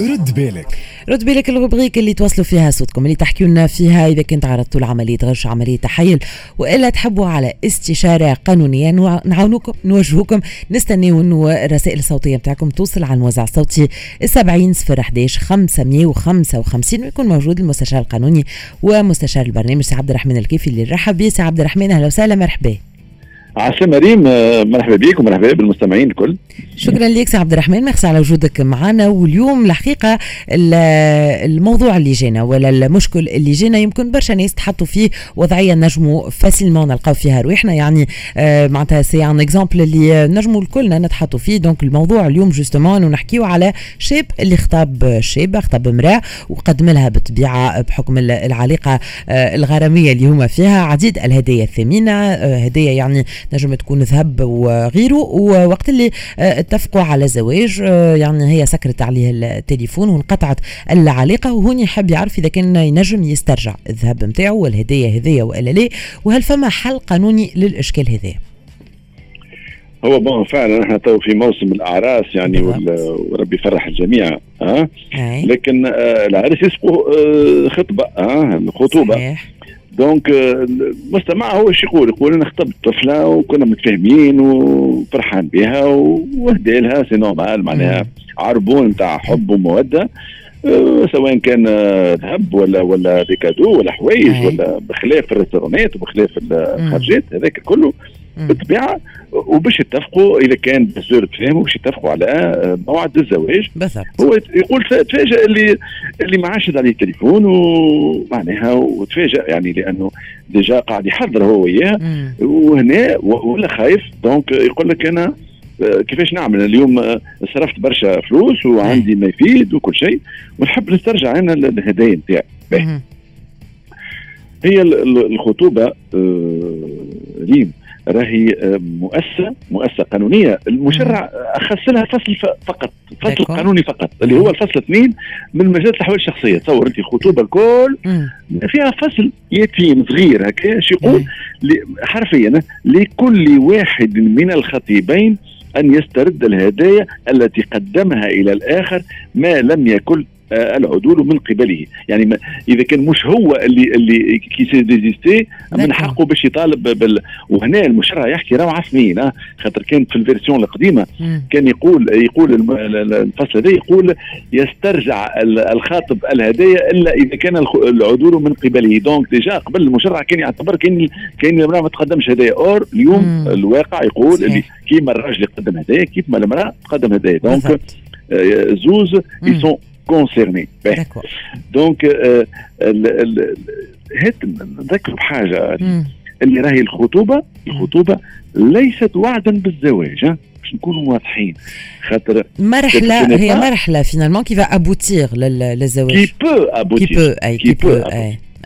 رد بالك. رد بالك ال rubrique اللي توصلوا فيها صوتكم اللي تحكيوا لنا فيها إذا كان تعرضتوا لعمليه غش عملية تحيل وإلا تحبوا على استشارة قانونية نعاونوكم نوجهوكم نستنيو انه الرسائل الصوتيه بتاعكم توصل على الموزع الصوتي 70 0 11 555 ويكون موجود المستشار القانوني ومستشار البرنامج سي عبد الرحمن الكيفي اللي نرحب به سي عبد الرحمن أهلا وسهلا مرحبا. عسلامة ريم مرحبا بك ومرحبا بالمستمعين الكل. شكرا لك سي عبد الرحمن ميرسي على وجودك معنا. واليوم الحقيقة الموضوع اللي جينا ولا المشكل اللي جينا يمكن برشا ناس تحطوا فيه وضعية نجموا facilement نلقاو فيها رويحنا يعني آه معناتها c'est un exemple اللي نجموا الكلنا نتحطوا فيه. donc الموضوع اليوم justement ونحكيو على شاب اللي خطاب شابه خطاب امرأة وقدم لها بالطبيعه بحكم العلاقة آه الغرامية اللي هما فيها. عديد الهدايا الثمينة آه هدايا يعني نجم تكون ذهب وغيره ووقت اللي آه، اتفقوا على زواج آه، يعني هي سكرت عليه التليفون وانقطعت العلاقة وهون يحب يعرف إذا كان ينجم يسترجع الذهب نتاعو والهديه هذيا وإلا لا وهل فما حل قانوني للإشكال هذا هو بون فعلا إحنا تو في موسم الأعراس يعني وربي يفرح الجميع ها أه؟ لكن آه العرس يسبقوا آه خطبة ها؟ الخطوبة صحيح. donc المستمع هو إيش يقول؟ يقول أنا خطبت طفله وكنا متفاهمين وفرحان بها وهدي لها c'est normal معناها عربون نتاع حب ومودة أه، سواء كان ذهب ولا ولا des cadeaux ولا حوايج ولا بخلاف الريستورانات وبخلاف الخرجات هذاك كله بالطبيعة وباش يتفقوا إذا كان بزور تفاهموا باش يتفقوا على موعد الزواج. بالضبط. هو يقول تفاجئ اللي اللي ما عادش عليه التليفون ومعناها وتفاجئ يعني لأنه déjà قاعد يحضر هو وياه. وهنا ولا خايف. donc يقول لك أنا كيفاش نعمل؟ اليوم صرفت برشا فلوس وعندي ما يفيد وكل شيء. ونحب نسترجع أنا الهدايا نتاعي. هي الخطوبة آه، ريم. راهي آه، مؤسسة مؤسسة قانونية. المشرع اخص لها فصل فقط فصل قانوني فقط اللي هو الفصل اثنين من مجال الأحوال الشخصية. تصور أنت الخطوبه الكل فيها فصل يتيم صغير هكا يقول حرفيا لكل واحد من الخطيبين أن يسترد الهدايا التي قدمها إلى الآخر ما لم يكن آه، العدول من قبله. يعني ما إذا كان مش هو اللي اللي كي ديزيستي من حقه باش يطالب بال وهنا المشرع يحكي روعه سنين آه، خاطر كان في ال version القديمة كان يقول يقول الفصل هذا يقول يسترجع الخاطب الهدايا إلا إذا كان العدول من قبله. donc déjà قبل المشرع كان يعتبر كان كان المرأة ما تقدمش هدايا. or اليوم مم. الواقع يقول اللي كيما الراجل يقدم هدايا كيف ما المرأة تقدم هدايا. donc آه، زوز ils sont concernés donc هات نذكر بحاجة. اللي راهي الخطوبة الخطوبة ليست وعدا بالزواج باش نكونوا واضحين. خاطر مرحلة هي مرحلة finalement qui va aboutir للزواج. كي بو ابوتير كي بو أي كي بو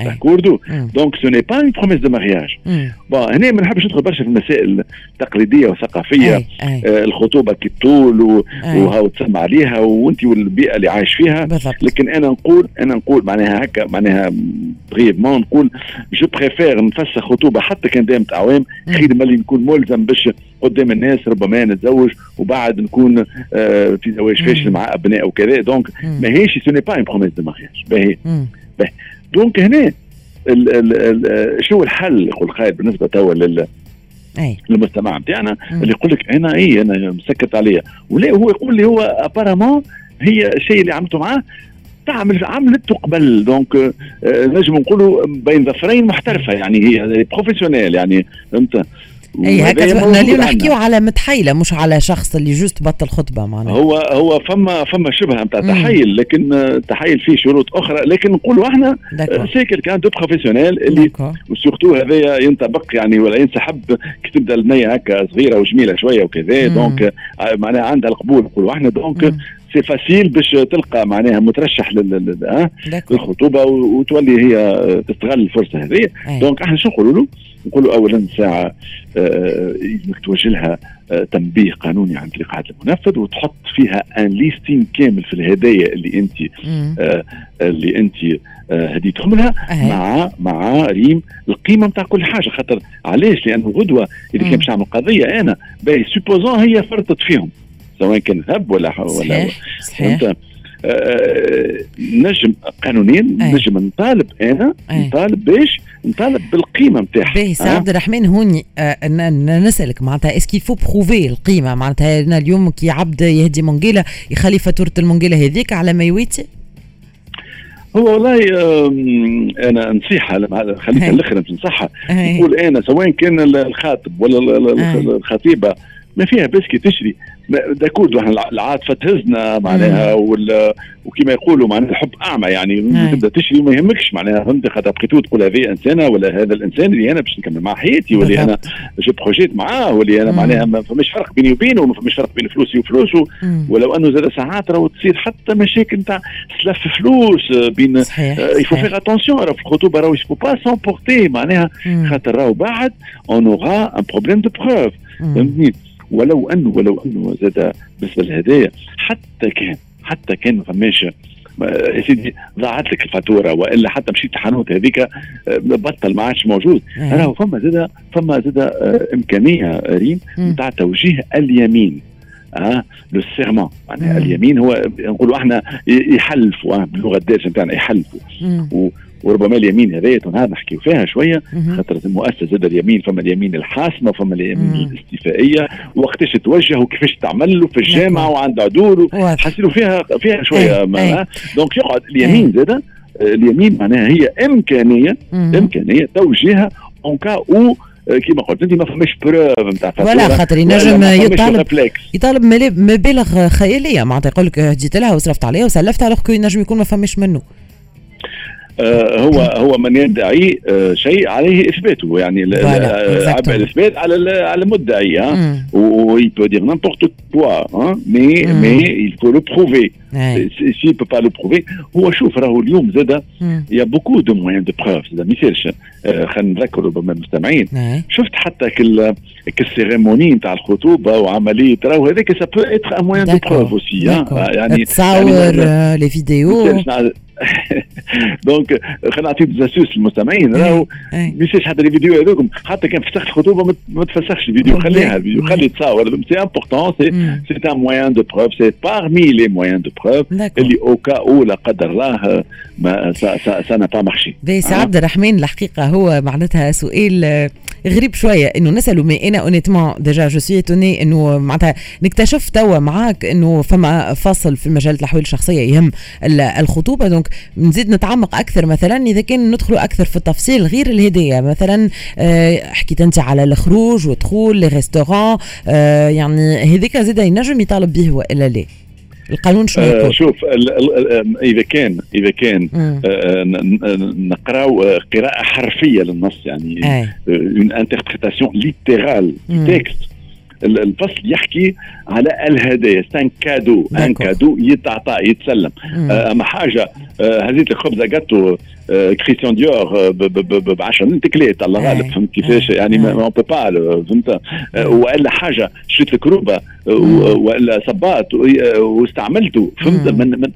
داكوردو دونك سو ني با اون بروميس دو مارياج بون هنا ما نحبش ندخل برشا في المسائل التقليديه والثقافيه أي. أي. آه الخطوبه كي طول وهاو تسمى عليها وانت والبيئه اللي عايش فيها بالضبط. لكن أنا نقول أنا نقول معناها هكا معناها ما نقول je préfère نفسخ خطوبه حتى كان دامت اعوام خير ملي نكون ملزم باش قدام الناس ربما نتزوج وبعد نكون آه في زواج فاشل مع ابناء وكذا donc ماهيش ce n'est pas une promesse de mariage باهي donc هنا ال ال ال شو الحل يقول خالد بالنسبة توا لل أي. للمجتمع بتاعنا اللي يقول لك أنا اي أنا مسكت عليا ولا هو يقول لي هو apparemment هي الشيء اللي عملته معاه تعمل عملته قبل donc آه نجم نقولوا بين ظفرين محترفة يعني هي professionnelle يعني فهمت أي هكا اليوم نحكيو على متحيلة مش على شخص اللي juste بطل خطبة معناها. هو هو فما فما شبهه نتاع تحيل لكن التحيل فيه شروط أخرى. لكن نقولوا إحنا سيكل كان des professionnelles اللي et surtout هذايا ينطبق يعني ولا ينسحب كي تبدأ البنية هكا صغيرة وجميلة شوية وكذا donc آه، معناها عندها القبول. نقولوا إحنا donc c'est facile باش تلقى معناها مترشح للخطوبة وتولي هي تستغل الفرصة هذه. donc إحنا شو نقولوا له؟ نقولوا اولا ساعة يلزمك آه، توجه لها آه، تنبيه قانوني عن طريق عدل المنفذ وتحط فيها un listing كامل في الهدايا اللي أنت آه اللي أنت آه هديتهم لها مع مع même القيمة نتاع كل حاجة. خاطر علاش؟ لأنه غدوة اذا كان باش نعمل قضية أنا. باهي supposons هي فرطت فيهم. سواء كان ذهب ولا صحيح. ولا صحيح. نجم قانونيا نجم نطالب أنا نطالب باش نطالب بالقيمة نتاعها باهي سي عبد الرحمن هوني نسألك معناتها est-ce qu'il faut prouver القيمة؟ معناتها أنا اليوم كي عبد يهدي منقالة يخلي فاتوره المنقالة هذيك على ما يويتي هو والله أنا نصيحة خليك الآخر نصحها. نقول أنا سواء كان الخاطب ولا الخطيبة ما فيها بس كي تشري. d'accord العاطفه تهزنا معناها وكما يقولوا معناها الحب أعمى يعني. تبدأ تشري وما يهمكش. معناها فهمت خاطر بقيتو تقول هذه إنسانة ولا هذا الإنسان اللي أنا باش نكمل معاه حياتي ولا أنا je projette معاه ولا أنا معناها ما فماش فرق بيني وبينه وما فماش فرق بين فلوسي وفلوسه. ولو أنه زاد ساعات راهو تصير حتى مشاكل نتاع سلف فلوس بين يفو فيغ اتونسيون راه في الخطوبه راهو يسبو با سامبورتي معناها خاطر راهو بعد اون اورا ان بروبليم دو بروف فهمتني؟ ولو انه ولو أنه زاد بالنسبة للهدايا. حتى كان حتى كان ما فماش يا سيدي ضاعت لك الفاتورة وإلا حتى مشيت الحانوت هذيك آه، بطل ما عادش موجود. راهو فما زاد فما زاد آه، إمكانية ريم نتاع توجيه اليمين. آه le serment معناها اليمين هو نقولوا إحنا يحلفوا آه باللغة الدارجة نتاعنا يحلفوا. وربما اليمين هذايا نهار نحكيو فيها شوية. خاطر المؤسسة زاد اليمين فما اليمين الحاسمة فما اليمين الاستيفائية. وقتاش توجه وكيفاش تعمل في الجامعة وعند عدول حسيلوا فيها فيها شوية donc يقعد اليمين زاد اليمين معناها هي إمكانية إمكانية توجيهها اون كا أو كيما قلت أنت ما فماش preuve نتاع ولا خاطر ينجم يطالب يطالب مبالغ خيالية. معناتها يقول لك هديت لها وصرفت عليها وسلفتها على ينجم يكون ما فماش منه. هو هو من يدعي آه، شيء عليه إثباته. يعني عبء الإثبات على على المدعي oui peut dire n'importe quoi mais mais il faut le prouver. s'il peut pas le prouver هو شوف راهو اليوم زاد il y a beaucoup de moyens de preuve زاد ما يصيرش. خلينا نذكر ربما المستمعين. شفت حتى كل ال cérémonie نتاع الخطوبة وعملية راهو هذاك ça peut être un moyen de preuve aussi يعني تصور لي فيديو دونك خلينا نعطي des astuces للمستمعين. راهو ما يصيرش حتى les vidéos هذوكم. حتى كان فسخ الخطوبة ما تفسخش الفيديو. خليها الفيديو. خلي تصور c'est important c'est c'est un moyen de preuve c'est parmi les moyens de preuve اللي au cas où لا قدر الله mais ça n'a pas marché سي عبد الرحمن الحقيقة هو معناتها سؤال غريب شوية إنه نسألوا mais أنا honnêtement déjà je suis étonné إنه معناتها نكتشف توا معاك إنه فما فصل في مجال الاحوال الشخصيه يهم الخطوبة. donc نزيد نتعمق أكثر. مثلا إذا كان ندخلوا أكثر في التفصيل غير الهديه مثلا آه، حكيت أنت على الخروج ودخول les restaurants آه، يعني هذيك زاد ينجم يطالب به وإلا لا؟ القانون شنو يقول؟ آه شوف ال ال إذا كان إذا كان آه نقراو قراءة حرفية للنص يعني une interprétation littérale texte الفصل يحكي على الهدايا. c'est un cadeau un cadeau يتعطى يتسلم. آه، أما حاجة آه، هزيت الخبزة جاتو كريستيان ديور ب 10 تكليت. الله غالب فهمت كيفاش؟ يعني mais on peut pas فهمت؟ وإلا حاجة شريت الكروبة وإلا صباط واستعملته فهمت؟ من, من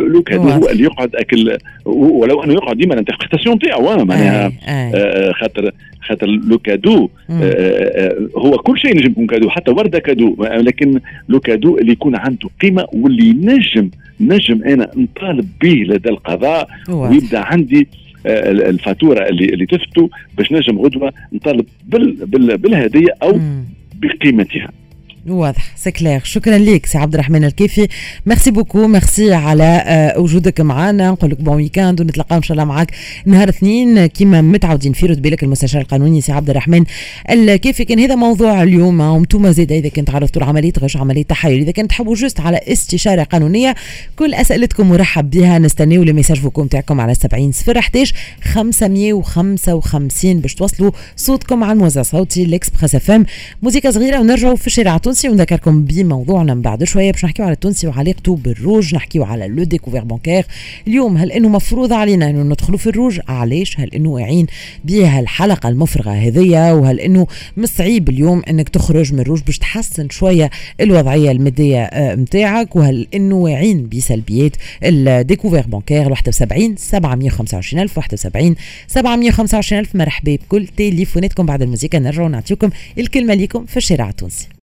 le cadeau هو اللي يقعد أكل ولو أنه يقعد ديما ال interprétation تاعو معناها خاطر خاطر le cadeau هو كل شيء نجم يكون cadeau حتى وردة cadeau لكن le cadeau اللي يكون عنده قيمة واللي نجم نجم أنا نطالب به لدى القضاء ويبدأ عندي الفاتورة اللي اللي تثبتوا باش نجم غدوة نطالب بال بال بالهدية أو بقيمتها. واضح c'est clair شكرا لك سي عبد الرحمن الكيفي. merci beaucoup merci على آه، وجودك معنا. نقول لك bon week-end ونتلاقاو إن شاء الله معك نهار اثنين. كيما متعودين في رد بالك المستشار القانوني سي عبد الرحمن الكيفي. كان هذا موضوع اليوم. وأنتم زيد إذا كنت عرفتوا عملية غش عملية تحايل. إذا كنت تحبوا juste على استشارة قانونية كل أسئلتكم مرحب بها. نستنيو les messages vocaux متاعكم على 70 صفر 11 555 باش توصلوا صوتكم على الموزع صوتي ال Express FM. موزيكا صغيرة ونرجعوا في الشارع التونسي ونذكركم بموضوعنا من بعد شوية. باش نحكيو على التونسي وعلاقته بالروج نحكيو على le découvert bancaire. اليوم هل إنه مفروض علينا إنه ندخلوا في الروج؟ علاش؟ هل إنه واعين بها الحلقة المفرغة هذيا وهل إنه مصعيب اليوم إنك تخرج من الروج باش تحسن شوية الوضعية المادية نتاعك وهل إنه واعين بسلبيات ال découvert bancaire؟ 71 725 ألف 71 725 ألف. مرحبا بكل تليفوناتكم بعد الموسيقى. نرجعوا نعطيكم الكلمة ليكم في الشارع التونسي.